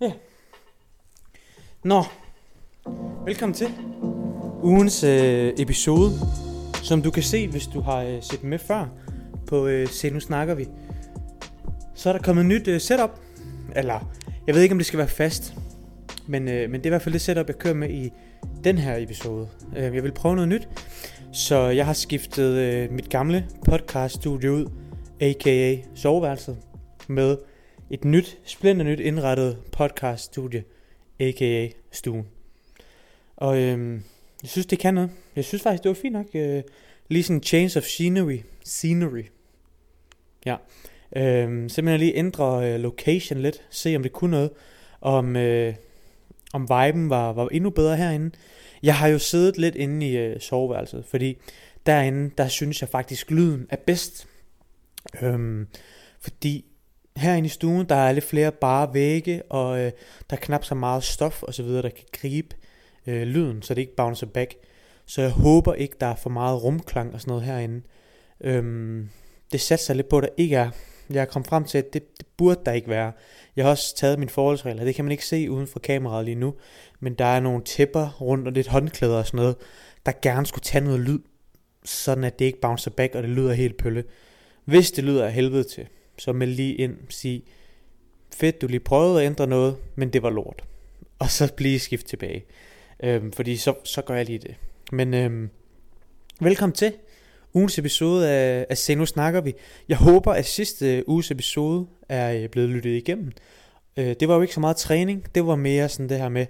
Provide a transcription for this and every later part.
Ja. Nå, velkommen til ugens øh, episode, som du kan se, hvis du har øh, set med før på øh, Se Nu Snakker Vi. Så er der kommet et nyt øh, setup, eller jeg ved ikke, om det skal være fast, men, øh, men det er i hvert fald det setup, jeg kører med i den her episode. Øh, jeg vil prøve noget nyt, så jeg har skiftet øh, mit gamle podcast-studie ud, a.k.a. soveværelset, med et nyt, splinter nyt indrettet podcast-studie, a.k.a. stuen. Og øhm, jeg synes, det kan noget. Jeg synes faktisk, det var fint nok. Øh, lige sådan change of scenery. Scenery. Ja. Øhm, simpelthen lige ændre øh, location lidt. Se om det kunne noget. Om, øh, om viben var, var endnu bedre herinde. Jeg har jo siddet lidt inde i øh, soveværelset, fordi derinde, der synes jeg faktisk, lyden er bedst. Øhm, fordi herinde i stuen, der er lidt flere bare vægge, og øh, der er knap så meget stof og så videre, der kan gribe øh, lyden, så det ikke bouncer back. Så jeg håber ikke, der er for meget rumklang og sådan noget herinde. Øhm, det satser lidt på, at der ikke er. Jeg er kommet frem til, at det, det burde der ikke være. Jeg har også taget mine forholdsregler. Det kan man ikke se uden for kameraet lige nu. Men der er nogle tæpper rundt og lidt håndklæder og sådan noget, der gerne skulle tage noget lyd, sådan at det ikke bouncer back, og det lyder helt pølle. Hvis det lyder af helvede til, så meld lige ind, sig, fedt, du lige prøvede at ændre noget, men det var lort. Og så lige skift tilbage. Øhm, fordi så, så gør jeg lige det. Men øhm, velkommen til ugens episode af, af Se Nu Snakker Vi. Jeg håber, at sidste øh, uges episode er øh, blevet lyttet igennem. Øh, det var jo ikke så meget træning, det var mere sådan det her med,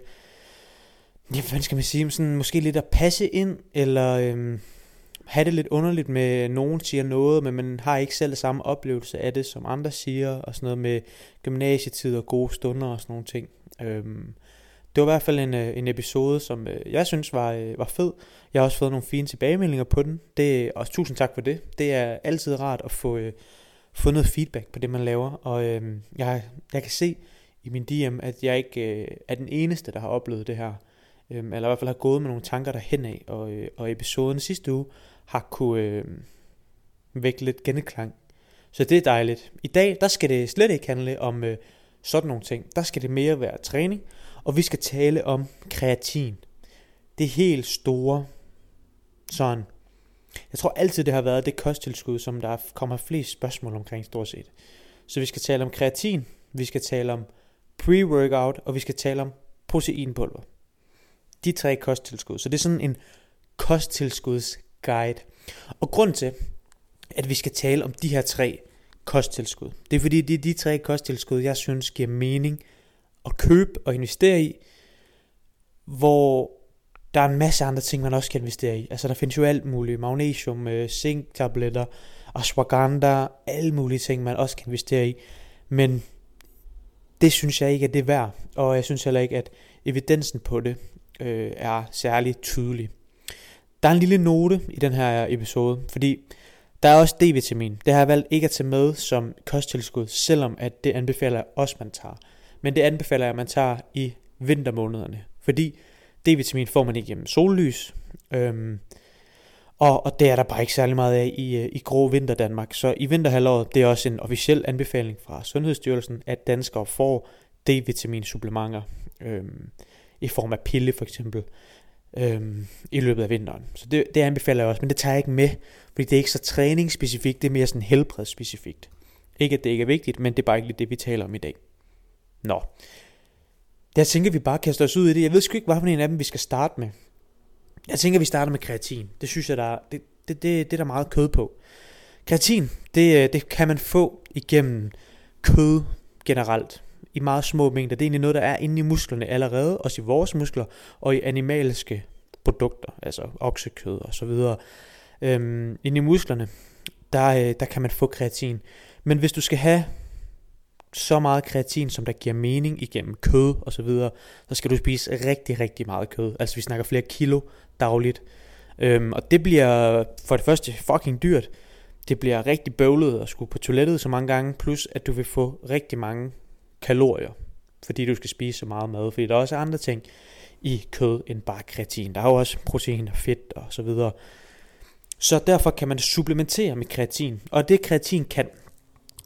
ja, hvad skal man sige, sådan måske lidt at passe ind, eller øhm, have det lidt underligt med, at nogen siger noget, men man har ikke selv samme oplevelse af det, som andre siger, og sådan noget med gymnasietid og gode stunder og sådan nogle ting. Øhm, det var i hvert fald en, øh, en episode, som øh, jeg synes var, øh, var fed. Jeg har også fået nogle fine tilbagemeldinger på den, det, og tusind tak for det. Det er altid rart at få, øh, få noget feedback på det, man laver, og øh, jeg, jeg kan se i min DM, at jeg ikke øh, er den eneste, der har oplevet det her, øh, eller i hvert fald har gået med nogle tanker derhen af, og, øh, og episoden sidste uge har kunne øh, vække lidt genklang. Så det er dejligt. I dag, der skal det slet ikke handle om øh, sådan nogle ting. Der skal det mere være træning, og vi skal tale om kreatin. Det helt store, sådan. Jeg tror altid, det har været det kosttilskud, som der kommer flest spørgsmål omkring stort set. Så vi skal tale om kreatin, vi skal tale om pre-workout, og vi skal tale om proteinpulver. De tre kosttilskud. Så det er sådan en kosttilskuds guide. Og grund til, at vi skal tale om de her tre kosttilskud, det er fordi, det er de tre kosttilskud, jeg synes giver mening at købe og investere i, hvor der er en masse andre ting, man også kan investere i. Altså der findes jo alt muligt, magnesium, øh, zink-tabletter, ashwagandha, alle mulige ting, man også kan investere i. Men det synes jeg ikke er det værd, og jeg synes heller ikke, at evidensen på det øh, er særlig tydelig. Der er en lille note i den her episode, fordi der er også D-vitamin. Det har jeg valgt ikke at tage med som kosttilskud, selvom at det anbefaler også, man tager. Men det anbefaler jeg, at man tager i vintermånederne, fordi D-vitamin får man ikke gennem sollys, øhm, og, og det er der bare ikke særlig meget af i, øh, i grå vinter Danmark. Så i vinterhalvåret, det er også en officiel anbefaling fra Sundhedsstyrelsen, at danskere får D-vitamin supplementer øhm, i form af pille for eksempel øhm, i løbet af vinteren. Så det, det anbefaler jeg også, men det tager jeg ikke med, fordi det er ikke så træningsspecifikt, det er mere sådan helbredsspecifikt. Ikke at det ikke er vigtigt, men det er bare ikke lige det, vi taler om i dag. Nå. Jeg tænker, vi bare kaster os ud i det. Jeg ved sgu ikke, hvilken en af dem vi skal starte med. Jeg tænker, vi starter med kreatin. Det synes jeg, der er, det, det, det, det er der meget kød på. Kreatin, det, øh, det kan man få igennem kød generelt i meget små mængder. Det er egentlig noget, der er inde i musklerne allerede, også i vores muskler, og i animalske produkter, altså oksekød og så videre. Øhm, inde i musklerne, der, øh, der kan man få kreatin. Men hvis du skal have så meget kreatin, som der giver mening igennem kød og så videre, så skal du spise rigtig, rigtig meget kød. Altså vi snakker flere kilo dagligt. Øhm, og det bliver for det første fucking dyrt. Det bliver rigtig bøvlet at skulle på toilettet så mange gange, plus at du vil få rigtig mange kalorier, fordi du skal spise så meget mad, fordi der er også andre ting i kød end bare kreatin. Der er jo også protein og fedt og så videre. Så derfor kan man supplementere med kreatin. Og det kreatin kan,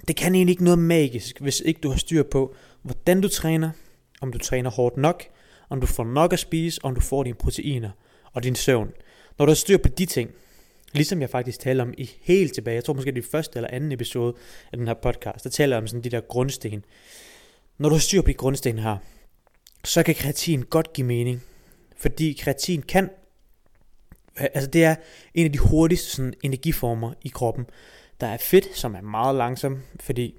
det kan egentlig ikke noget magisk, hvis ikke du har styr på, hvordan du træner, om du træner hårdt nok, om du får nok at spise, om du får dine proteiner og din søvn. Når du har styr på de ting, ligesom jeg faktisk taler om i helt tilbage, jeg tror måske det er første eller anden episode af den her podcast, der taler jeg om sådan de der grundsten. Når du har styr på de grundsten her, så kan kreatin godt give mening, fordi kreatin kan, altså det er en af de hurtigste sådan, energiformer i kroppen. Der er fedt, som er meget langsom, fordi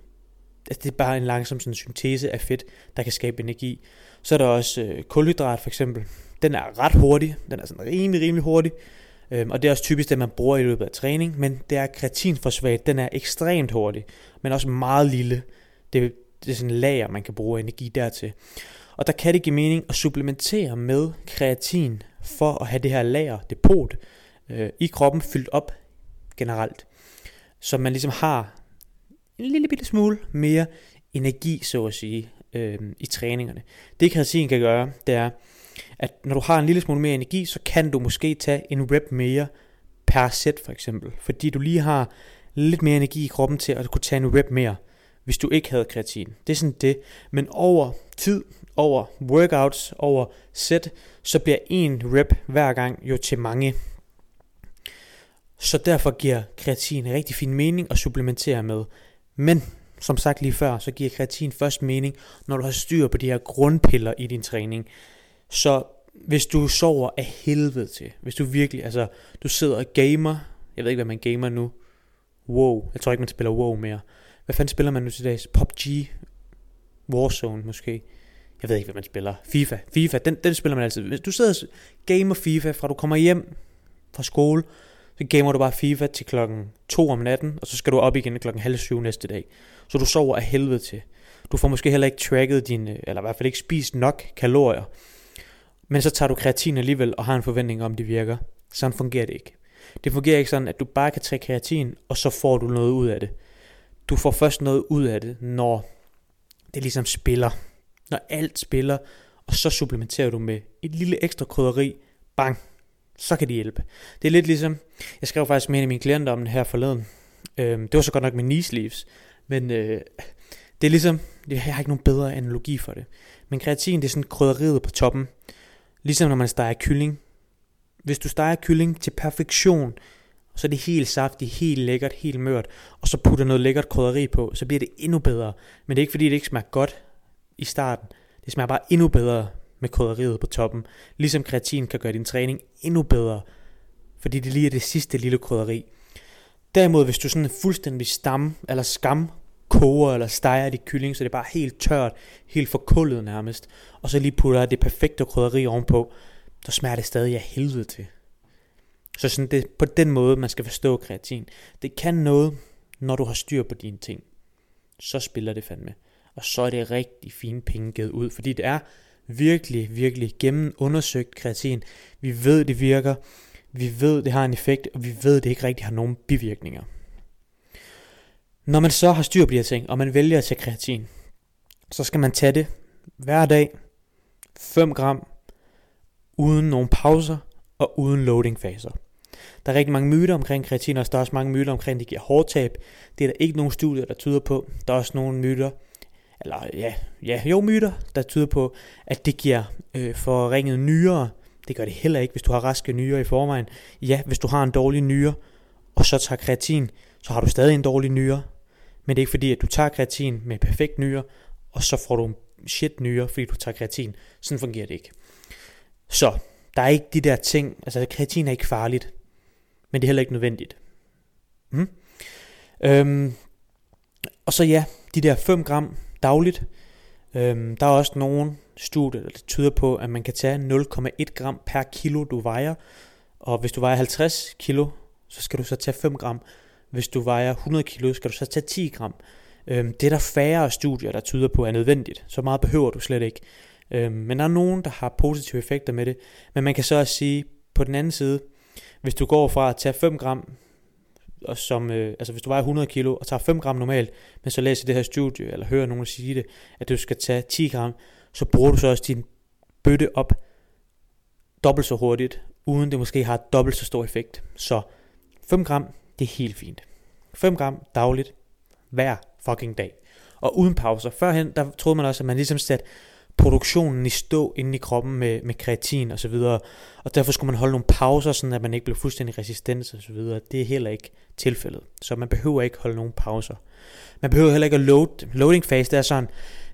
altså det er bare en langsom sådan, syntese af fedt, der kan skabe energi. Så er der også øh, kulhydrat for eksempel. Den er ret hurtig, den er sådan rimelig, rimelig hurtig. Øhm, og det er også typisk det, man bruger i løbet af træning, men det er kreatinfosfat, den er ekstremt hurtig, men også meget lille. Det, det er sådan en lager, man kan bruge energi dertil. Og der kan det give mening at supplementere med kreatin for at have det her lager, depot, øh, i kroppen fyldt op generelt. Så man ligesom har en lille bitte smule mere energi, så at sige, øh, i træningerne. Det kreatin kan gøre, det er, at når du har en lille smule mere energi, så kan du måske tage en rep mere per sæt for eksempel. Fordi du lige har lidt mere energi i kroppen til at kunne tage en rep mere, hvis du ikke havde kreatin. Det er sådan det. Men over tid, over workouts, over sæt, så bliver en rep hver gang jo til mange. Så derfor giver kreatin rigtig fin mening at supplementere med. Men som sagt lige før, så giver kreatin først mening, når du har styr på de her grundpiller i din træning. Så hvis du sover af helvede til, hvis du virkelig, altså, du sidder og gamer, jeg ved ikke, hvad man gamer nu, WoW, jeg tror ikke, man spiller WoW mere. Hvad fanden spiller man nu til dags? PUBG, Warzone måske. Jeg ved ikke, hvad man spiller. FIFA. FIFA, den, den spiller man altid. Hvis du sidder og gamer FIFA, fra du kommer hjem fra skole, så gamer du bare FIFA til klokken 2 om natten, og så skal du op igen klokken halv syv næste dag. Så du sover af helvede til. Du får måske heller ikke tracket dine, øh, eller i hvert fald ikke spist nok kalorier. Men så tager du kreatin alligevel og har en forventning om, det virker. Sådan fungerer det ikke. Det fungerer ikke sådan, at du bare kan tage kreatin, og så får du noget ud af det. Du får først noget ud af det, når det ligesom spiller. Når alt spiller, og så supplementerer du med et lille ekstra krydderi. Bang! Så kan det hjælpe. Det er lidt ligesom, jeg skrev faktisk med en af mine klienter om det her forleden. Øhm, det var så godt nok med knee sleeves. Men øh, det er ligesom, jeg har ikke nogen bedre analogi for det. Men kreatin, det er sådan krydderiet på toppen. Ligesom når man steger kylling. Hvis du steger kylling til perfektion, så er det helt saftigt, helt lækkert, helt mørt, og så putter noget lækkert krydderi på, så bliver det endnu bedre. Men det er ikke fordi, det ikke smager godt i starten. Det smager bare endnu bedre med krydderiet på toppen. Ligesom kreatin kan gøre din træning endnu bedre, fordi det lige er det sidste lille krydderi. Derimod, hvis du sådan fuldstændig stam, eller skam koger eller steger dit kylling, så det er bare helt tørt, helt forkullet nærmest, og så lige putter det perfekte krydderi ovenpå, så smager det stadig af helvede til. Så sådan det på den måde, man skal forstå kreatin. Det kan noget, når du har styr på dine ting. Så spiller det fandme. Og så er det rigtig fine penge givet ud, fordi det er virkelig, virkelig gennem undersøgt kreatin. Vi ved, det virker. Vi ved, det har en effekt, og vi ved, det ikke rigtig har nogen bivirkninger. Når man så har styr på de her ting, og man vælger at tage kreatin, så skal man tage det hver dag, 5 gram, uden nogen pauser og uden loading faser. Der er rigtig mange myter omkring kreatin, og der er også mange myter omkring, at det giver hårdtab. Det er der ikke nogen studier, der tyder på. Der er også nogle myter, eller ja, ja jo myter, der tyder på, at det giver øh, forringet nyere. Det gør det heller ikke, hvis du har raske nyere i forvejen. Ja, hvis du har en dårlig nyre, og så tager kreatin, så har du stadig en dårlig nyre. Men det er ikke fordi, at du tager kreatin med perfekt nyre, og så får du en shit nyre, fordi du tager kreatin. Sådan fungerer det ikke. Så, der er ikke de der ting, altså kreatin er ikke farligt, men det er heller ikke nødvendigt. Mm. Øhm, og så ja, de der 5 gram dagligt, øhm, der er også nogle studier, der tyder på, at man kan tage 0,1 gram per kilo, du vejer. Og hvis du vejer 50 kilo, så skal du så tage 5 gram. Hvis du vejer 100 kilo, skal du så tage 10 gram. Øhm, det er der færre studier, der tyder på er nødvendigt. Så meget behøver du slet ikke. Øhm, men der er nogen, der har positive effekter med det. Men man kan så også sige, på den anden side, hvis du går fra at tage 5 gram, og som, øh, altså hvis du vejer 100 kilo og tager 5 gram normalt, men så læser det her studie, eller hører nogen sige det, at du skal tage 10 gram, så bruger du så også din bøtte op dobbelt så hurtigt, uden det måske har dobbelt så stor effekt. Så 5 gram, det er helt fint. 5 gram dagligt, hver fucking dag. Og uden pauser. Førhen, der troede man også, at man ligesom satte produktionen i stå inde i kroppen med, med kreatin og så videre. Og derfor skulle man holde nogle pauser, sådan at man ikke blev fuldstændig resistent og så videre. Det er heller ikke tilfældet. Så man behøver ikke holde nogen pauser. Man behøver heller ikke at load. Loading phase, det er sådan,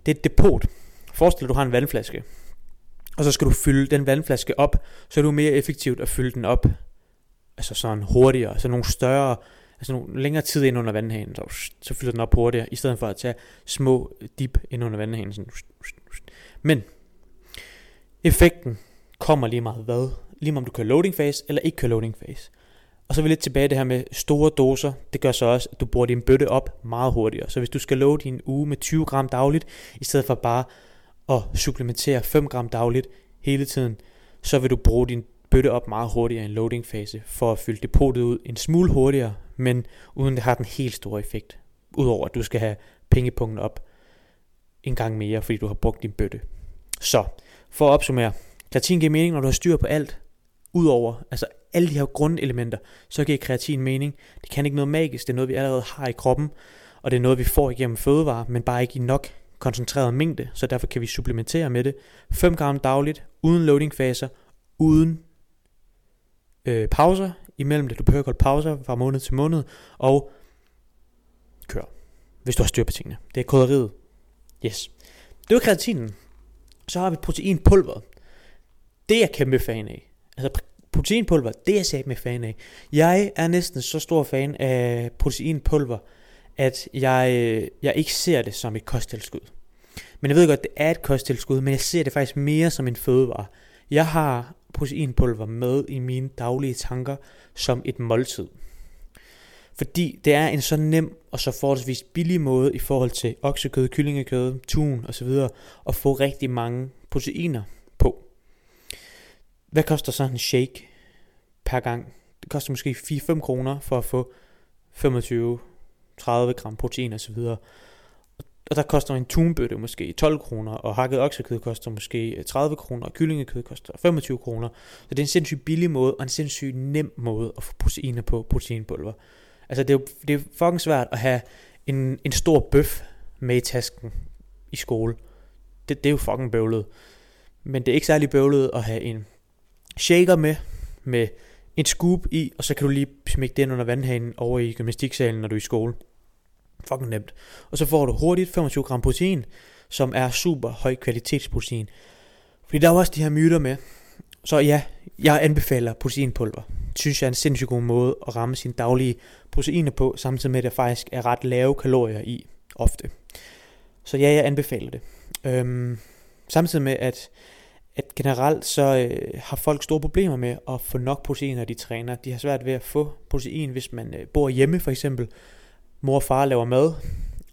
det er et depot. Forestil dig, du har en vandflaske. Og så skal du fylde den vandflaske op, så er du mere effektivt at fylde den op. Altså sådan hurtigere, så nogle større, altså nogle længere tid ind under vandhanen, så, så fylder den op hurtigere, i stedet for at tage små dip ind under vandhanen. Sådan. Men effekten kommer lige meget hvad, lige meget om du kører loading phase eller ikke kører loading phase. Og så er vi lidt tilbage det her med store doser. Det gør så også, at du bruger din bøtte op meget hurtigere. Så hvis du skal loade din uge med 20 gram dagligt, i stedet for bare at supplementere 5 gram dagligt hele tiden, så vil du bruge din bøtte op meget hurtigere i en loading fase, for at fylde depotet ud en smule hurtigere, men uden det har den helt store effekt. Udover at du skal have pengepunkten op en gang mere, fordi du har brugt din bøtte. Så, for at opsummere, kreatin giver mening, når du har styr på alt, udover, altså alle de her grundelementer, så giver kreatin mening. Det kan ikke noget magisk, det er noget, vi allerede har i kroppen, og det er noget, vi får igennem fødevarer, men bare ikke i nok koncentreret mængde, så derfor kan vi supplementere med det. 5 gram dagligt, uden loadingfaser, uden øh, pauser imellem det. Du behøver godt pauser fra måned til måned, og kør, hvis du har styr på tingene. Det er koderiet. Yes. Det var kreatinen. Så har vi proteinpulveret. Det er jeg kæmpe fan af. Altså proteinpulver, det er jeg sat med fan af. Jeg er næsten så stor fan af proteinpulver, at jeg, øh, jeg ikke ser det som et kosttilskud. Men jeg ved godt, det er et kosttilskud, men jeg ser det faktisk mere som en fødevare. Jeg har proteinpulver med i mine daglige tanker som et måltid. Fordi det er en så nem og så forholdsvis billig måde i forhold til oksekød, kyllingekød, tun osv. at få rigtig mange proteiner på. Hvad koster sådan en shake per gang? Det koster måske 4-5 kroner for at få 25 30 gram protein osv. Og der koster en tunbøtte måske 12 kroner, og hakket oksekød koster måske 30 kroner, og kyllingekød koster 25 kroner. Så det er en sindssygt billig måde, og en sindssygt nem måde at få proteiner på proteinpulver. Altså det er jo det er fucking svært at have en, en stor bøf med i tasken i skole. Det, det er jo fucking bøvlet. Men det er ikke særlig bøvlet at have en shaker med, med en scoop i, og så kan du lige smække den under vandhanen over i gymnastiksalen, når du er i skole. Fucking nemt. Og så får du hurtigt 25 gram protein, som er super høj kvalitetsprotein. Fordi der er også de her myter med. Så ja, jeg anbefaler proteinpulver. Det synes jeg er en sindssygt god måde at ramme sine daglige proteiner på, samtidig med at der faktisk er ret lave kalorier i ofte. Så ja, jeg anbefaler det. Øhm, samtidig med, at, at generelt så øh, har folk store problemer med at få nok protein, når de træner. De har svært ved at få protein, hvis man øh, bor hjemme for eksempel mor og far laver mad,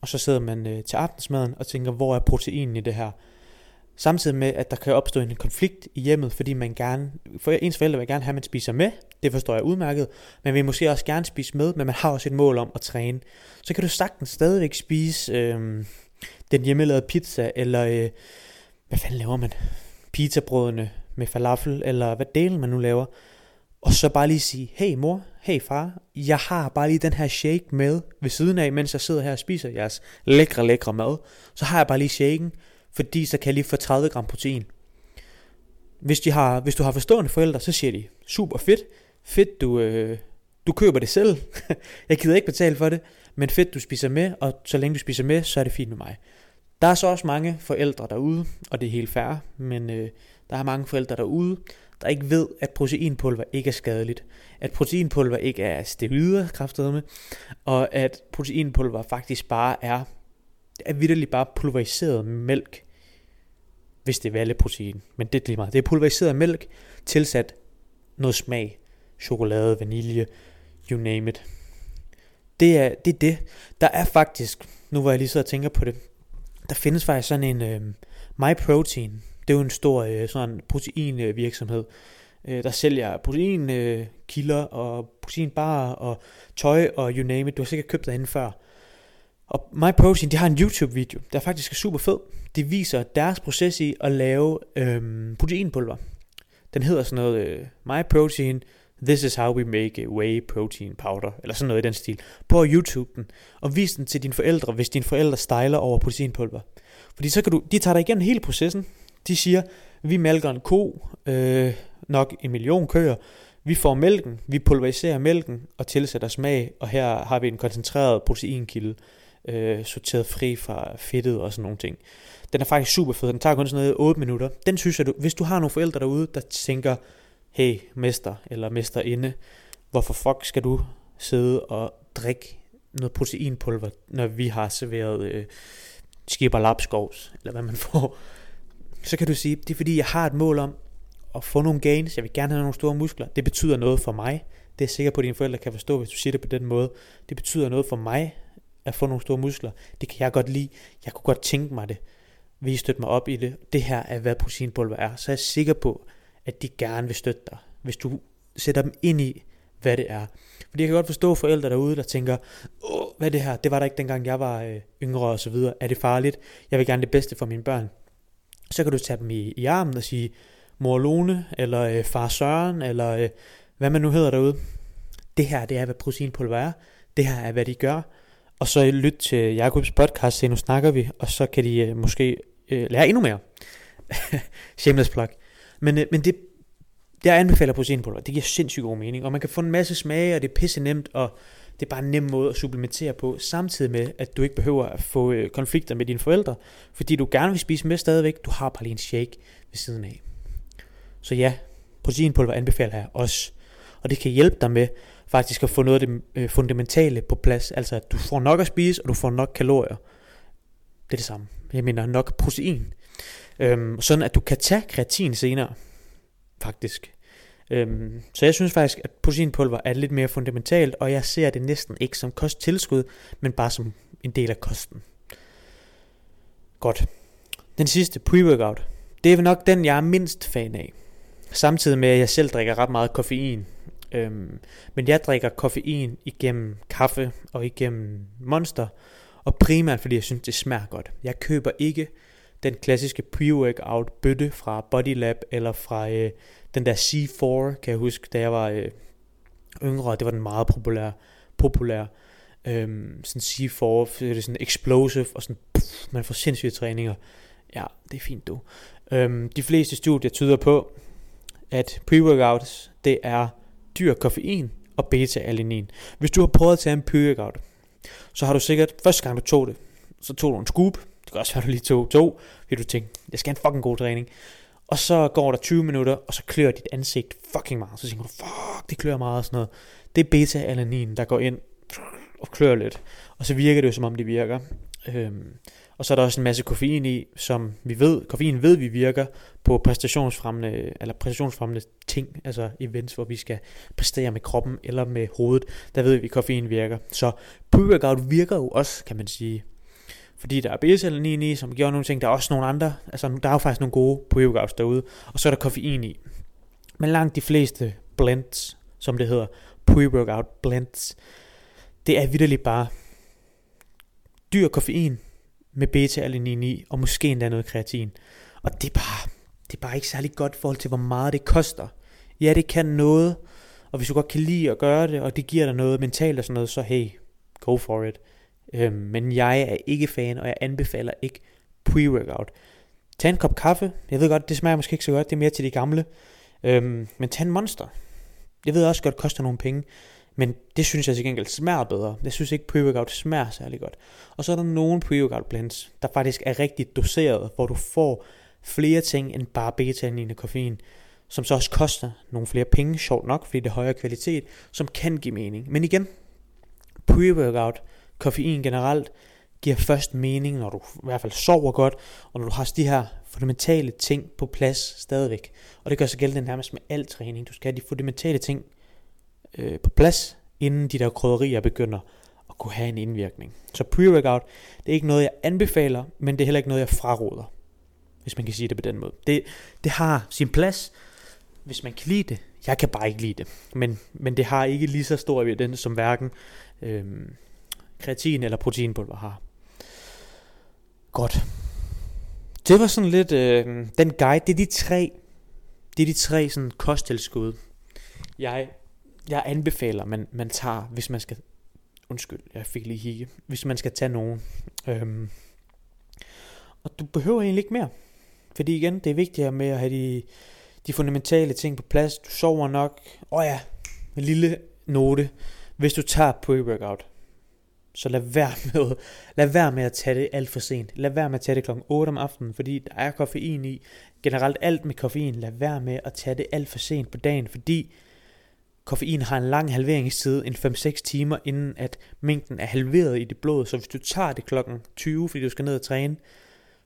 og så sidder man øh, til aftensmaden og tænker, hvor er proteinen i det her? Samtidig med, at der kan opstå en konflikt i hjemmet, fordi man gerne, for ens forældre vil gerne have, at man spiser med, det forstår jeg udmærket, men vil måske også gerne spise med, men man har også et mål om at træne. Så kan du sagtens stadigvæk spise øh, den hjemmelavede pizza, eller øh, hvad fanden laver man? Pizzabrødene med falafel, eller hvad delen man nu laver. Og så bare lige sige, hey mor, hey far, jeg har bare lige den her shake med ved siden af, mens jeg sidder her og spiser jeres lækre, lækre mad. Så har jeg bare lige shaken, fordi så kan jeg lige få 30 gram protein. Hvis, de har, hvis du har forstående forældre, så siger de, super fedt, fedt du, øh, du køber det selv. jeg gider ikke betale for det, men fedt du spiser med, og så længe du spiser med, så er det fint med mig. Der er så også mange forældre derude, og det er helt fair, men øh, der er mange forældre derude, der ikke ved, at proteinpulver ikke er skadeligt. At proteinpulver ikke er steroider, kraftedeme, og at proteinpulver faktisk bare er, er vidderligt bare pulveriseret mælk, hvis det er valleprotein. Men det er lige meget. Det er pulveriseret mælk, tilsat noget smag. Chokolade, vanilje, you name it. Det er, det er det. Der er faktisk, nu hvor jeg lige sidder og tænker på det, der findes faktisk sådan en øh, MyProtein, det er jo en stor øh, sådan proteinvirksomhed, øh, der sælger proteinkilder øh, og proteinbarer og tøj og you name it. Du har sikkert købt derinde før. Og MyProtein, de har en YouTube-video, der faktisk er super fed. De viser deres proces i at lave øhm, proteinpulver. Den hedder sådan noget øh, MyProtein, This is how we make whey protein powder, eller sådan noget i den stil. På YouTube den, og vis den til dine forældre, hvis dine forældre stejler over proteinpulver. Fordi så kan du, de tager dig igennem hele processen. De siger, vi mælker en ko, øh, nok en million køer, vi får mælken, vi pulveriserer mælken og tilsætter smag, og her har vi en koncentreret proteinkilde, øh, sorteret fri fra fedtet og sådan nogle ting. Den er faktisk super fed, den tager kun sådan noget 8 minutter. Den synes jeg, du, hvis du har nogle forældre derude, der tænker, hey mester eller mesterinde, hvorfor fuck skal du sidde og drikke noget proteinpulver, når vi har serveret øh, skipper lapskovs, eller hvad man får, så kan du sige, det er fordi, jeg har et mål om at få nogle gains, jeg vil gerne have nogle store muskler, det betyder noget for mig, det er jeg sikker på, at dine forældre kan forstå, hvis du siger det på den måde, det betyder noget for mig, at få nogle store muskler, det kan jeg godt lide, jeg kunne godt tænke mig det, vil I støtte mig op i det, det her er, hvad proteinpulver er, så er jeg sikker på, at de gerne vil støtte dig, hvis du sætter dem ind i, hvad det er. Fordi jeg kan godt forstå forældre derude, der tænker, Åh, hvad er det her? Det var der ikke dengang jeg var øh, yngre og så videre. Er det farligt? Jeg vil gerne det bedste for mine børn. Så kan du tage dem i, i armen og sige, mor Lone, eller øh, far Søren, eller øh, hvad man nu hedder derude. Det her, det er, hvad proteinpulver er. Det her er, hvad de gør. Og så lyt til Jakobs podcast, se nu snakker vi, og så kan de øh, måske øh, lære endnu mere. Shameless plug. Men, øh, men det, jeg anbefaler proteinpulver. Det giver sindssygt god mening, og man kan få en masse smage, og det er pisse nemt, og det er bare en nem måde at supplementere på, samtidig med, at du ikke behøver at få øh, konflikter med dine forældre, fordi du gerne vil spise med stadigvæk, du har bare lige en shake ved siden af. Så ja, proteinpulver anbefaler jeg også, og det kan hjælpe dig med faktisk at få noget af det øh, fundamentale på plads, altså at du får nok at spise, og du får nok kalorier. Det er det samme. Jeg mener nok protein. Øhm, sådan at du kan tage kreatin senere, faktisk. Øhm, så jeg synes faktisk, at proteinpulver er lidt mere fundamentalt, og jeg ser det næsten ikke som kosttilskud, men bare som en del af kosten. Godt. Den sidste, pre-workout. Det er nok den, jeg er mindst fan af. Samtidig med, at jeg selv drikker ret meget koffein. Øhm, men jeg drikker koffein igennem kaffe og igennem monster. Og primært fordi jeg synes, det smager godt. Jeg køber ikke den klassiske pre-workout bøtte fra Bodylab eller fra øh, den der C4, kan jeg huske, da jeg var øh, yngre, det var den meget populær, populær øhm, sådan C4, det er sådan explosive, og sådan, puff, man får sindssyge træninger. Ja, det er fint du. Øhm, de fleste studier tyder på, at pre-workouts, det er dyr koffein og beta-alanin. Hvis du har prøvet at tage en pyregout, så har du sikkert, første gang du tog det, så tog du en scoop, det kan også være, du lige tog to, fordi du tænkte, jeg skal have en fucking god træning. Og så går der 20 minutter, og så klør dit ansigt fucking meget. Så tænker du, fuck, det klør meget og sådan noget. Det er beta-alanin, der går ind og klør lidt. Og så virker det jo, som om det virker. Øhm, og så er der også en masse koffein i, som vi ved, koffein ved vi virker på præstationsfremmende, eller præstationsfremmende ting, altså events, hvor vi skal præstere med kroppen eller med hovedet, der ved vi, at koffein virker. Så pre-workout virker jo også, kan man sige, fordi der er BSL-9 i, som gør nogle ting. Der er også nogle andre, altså der er jo faktisk nogle gode pre-workouts derude, og så er der koffein i. Men langt de fleste blends, som det hedder, pre-workout blends, det er vidderligt bare dyr koffein med beta-alanin i, og måske endda noget kreatin. Og det er bare, det er bare ikke særlig godt i forhold til, hvor meget det koster. Ja, det kan noget, og hvis du godt kan lide at gøre det, og det giver dig noget mentalt og sådan noget, så hey, go for it. Øhm, men jeg er ikke fan, og jeg anbefaler ikke pre-workout. Tag en kop kaffe. Jeg ved godt, det smager måske ikke så godt. Det er mere til de gamle. Øhm, men tag en monster. Jeg ved også godt, det koster nogle penge. Men det synes jeg til gengæld smager bedre. Jeg synes ikke, pre-workout smager særlig godt. Og så er der nogle pre-workout blends, der faktisk er rigtig doseret, hvor du får flere ting end bare beta og koffein, som så også koster nogle flere penge, sjovt nok, fordi det er højere kvalitet, som kan give mening. Men igen, pre-workout, koffein generelt, giver først mening, når du i hvert fald sover godt, og når du har de her fundamentale ting på plads stadigvæk. Og det gør sig gældende nærmest med al træning. Du skal have de fundamentale ting øh, på plads, inden de der krydderier begynder at kunne have en indvirkning. Så pre-workout, det er ikke noget, jeg anbefaler, men det er heller ikke noget, jeg fraråder, hvis man kan sige det på den måde. Det, det har sin plads, hvis man kan lide det. Jeg kan bare ikke lide det, men, men det har ikke lige så stor evidens som hverken øh, kreatin eller proteinpulver har. Godt. Det var sådan lidt øh, den guide. Det er de tre, det er de tre sådan kosttilskud, jeg, jeg anbefaler, man, man tager, hvis man skal, undskyld, jeg fik lige hikke. hvis man skal tage nogen. Øhm, Og du behøver egentlig ikke mere. Fordi igen, det er vigtigere med at have de, de fundamentale ting på plads. Du sover nok. Åh oh ja, en lille note. Hvis du tager pre-workout, så lad være med, lad være med at tage det alt for sent. Lad være med at tage det klokken 8 om aftenen, fordi der er koffein i. Generelt alt med koffein, lad være med at tage det alt for sent på dagen, fordi koffein har en lang halveringstid, en 5-6 timer, inden at mængden er halveret i dit blod. Så hvis du tager det klokken 20, fordi du skal ned og træne,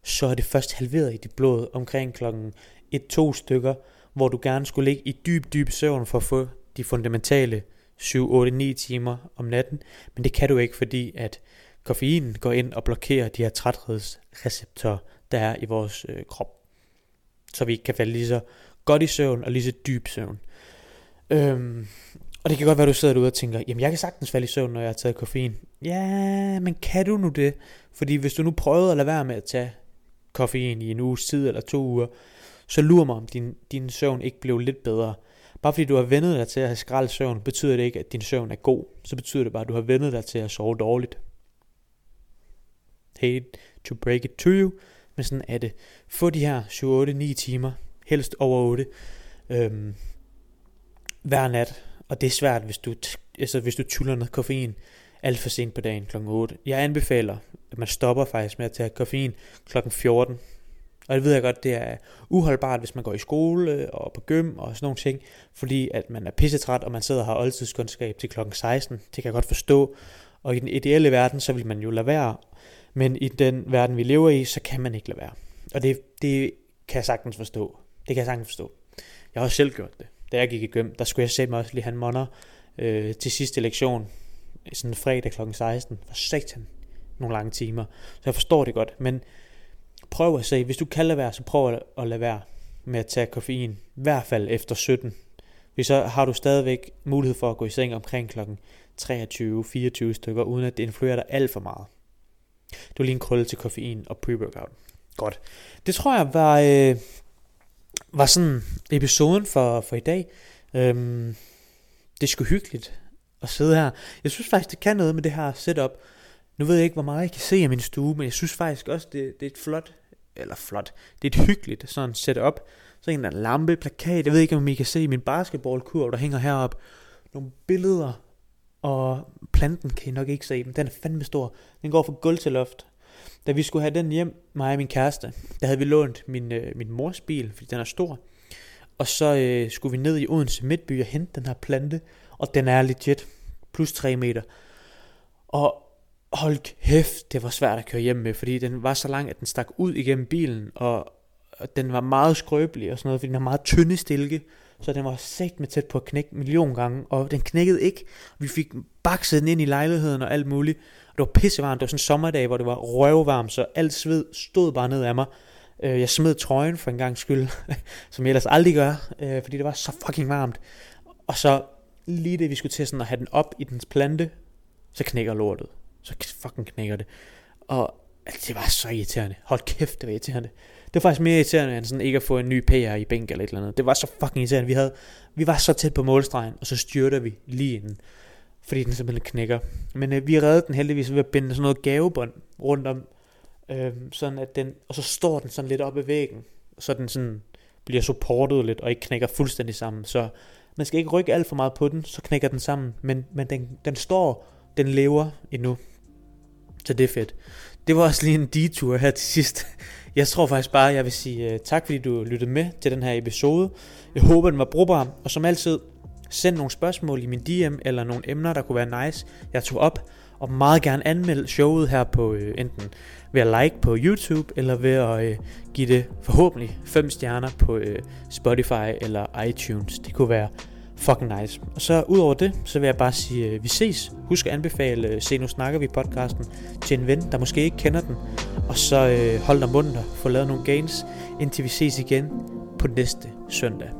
så er det først halveret i dit blod omkring klokken 1-2 stykker, hvor du gerne skulle ligge i dyb, dyb søvn for at få de fundamentale 7, 8, 9 timer om natten, men det kan du ikke, fordi at koffein går ind og blokerer de her træthedsreceptorer, der er i vores øh, krop. Så vi kan falde lige så godt i søvn og lige så dyb søvn. Øhm, og det kan godt være, at du sidder derude og tænker, jamen jeg kan sagtens falde i søvn, når jeg har taget koffein. Ja, men kan du nu det? Fordi hvis du nu prøvede at lade være med at tage koffein i en uges tid eller to uger, så lurer mig, om din, din søvn ikke blev lidt bedre. Bare fordi du har vendet dig til at have skrald søvn, betyder det ikke, at din søvn er god. Så betyder det bare, at du har vendet dig til at sove dårligt. Hate to break it to you, men sådan er det. Få de her 7, 8, 9 timer, helst over 8, øhm, hver nat. Og det er svært, hvis du, altså, hvis du tuller noget koffein alt for sent på dagen kl. 8. Jeg anbefaler, at man stopper faktisk med at tage koffein kl. 14 og det ved jeg godt, det er uholdbart, hvis man går i skole og på gym og sådan nogle ting, fordi at man er pissetræt, og man sidder og har oldtidskundskab til klokken 16. Det kan jeg godt forstå. Og i den ideelle verden, så vil man jo lade være. Men i den verden, vi lever i, så kan man ikke lade være. Og det, det kan jeg sagtens forstå. Det kan jeg sagtens forstå. Jeg har også selv gjort det. Da jeg gik i gym, der skulle jeg sætte mig også lige have en monner øh, til sidste lektion. Sådan fredag kl. 16. For satan nogle lange timer. Så jeg forstår det godt. Men prøv at se, hvis du kan lade være, så prøv at lade være med at tage koffein, i hvert fald efter 17. Hvis så har du stadigvæk mulighed for at gå i seng omkring klokken 23-24 stykker, uden at det influerer dig alt for meget. Du er lige en krølle til koffein og pre-workout. Godt. Det tror jeg var, øh, var sådan episoden for, for i dag. Øhm, det er sgu hyggeligt at sidde her. Jeg synes faktisk, det kan noget med det her setup. Nu ved jeg ikke, hvor meget jeg kan se af min stue, men jeg synes faktisk også, det, det er et flot eller flot, det er et hyggeligt sådan setup. Så en der lampe, plakat, jeg ved ikke om I kan se min basketballkurv, der hænger heroppe. Nogle billeder, og planten kan I nok ikke se, men den er fandme stor. Den går fra gulv til loft. Da vi skulle have den hjem, mig og min kæreste, der havde vi lånt min, øh, min mors bil, fordi den er stor. Og så øh, skulle vi ned i Odense Midtby og hente den her plante, og den er legit, plus 3 meter. Og hold kæft, det var svært at køre hjem med, fordi den var så lang, at den stak ud igennem bilen, og, og den var meget skrøbelig og sådan noget, fordi den har meget tynde stilke, så den var sagt med tæt på at knække en million gange, og den knækkede ikke. Vi fik bakset den ind i lejligheden og alt muligt, og det var pissevarmt, det var sådan en sommerdag, hvor det var røvvarmt, så alt sved stod bare ned af mig. Øh, jeg smed trøjen for en gang skyld, som jeg ellers aldrig gør, øh, fordi det var så fucking varmt. Og så lige det vi skulle til sådan at have den op i dens plante, så knækker lortet så fucking knækker det. Og altså, det var så irriterende. Hold kæft, det var irriterende. Det var faktisk mere irriterende, end sådan ikke at få en ny PR i bænk eller et eller andet. Det var så fucking irriterende. Vi, havde, vi var så tæt på målstregen, og så styrter vi lige inden. Fordi den simpelthen knækker. Men øh, vi reddede den heldigvis ved at binde sådan noget gavebånd rundt om. Øh, sådan at den, og så står den sådan lidt op ad væggen. Så den sådan bliver supportet lidt, og ikke knækker fuldstændig sammen. Så man skal ikke rykke alt for meget på den, så knækker den sammen. Men, men den, den står, den lever endnu. Så det er fedt. Det var også lige en detur her til sidst. Jeg tror faktisk bare, jeg vil sige øh, tak, fordi du lyttede med til den her episode. Jeg håber, den var brugbar, og som altid, send nogle spørgsmål i min DM, eller nogle emner, der kunne være nice, jeg tog op, og meget gerne anmelde showet her på øh, enten ved at like på YouTube, eller ved at øh, give det forhåbentlig 5 stjerner på Spotify eller iTunes. Det kunne være fucking nice. Og så udover det, så vil jeg bare sige, at øh, vi ses. Husk at anbefale øh, Se Nu Snakker Vi podcasten til en ven, der måske ikke kender den. Og så øh, hold dig munter, få lavet nogle gains, indtil vi ses igen på næste søndag.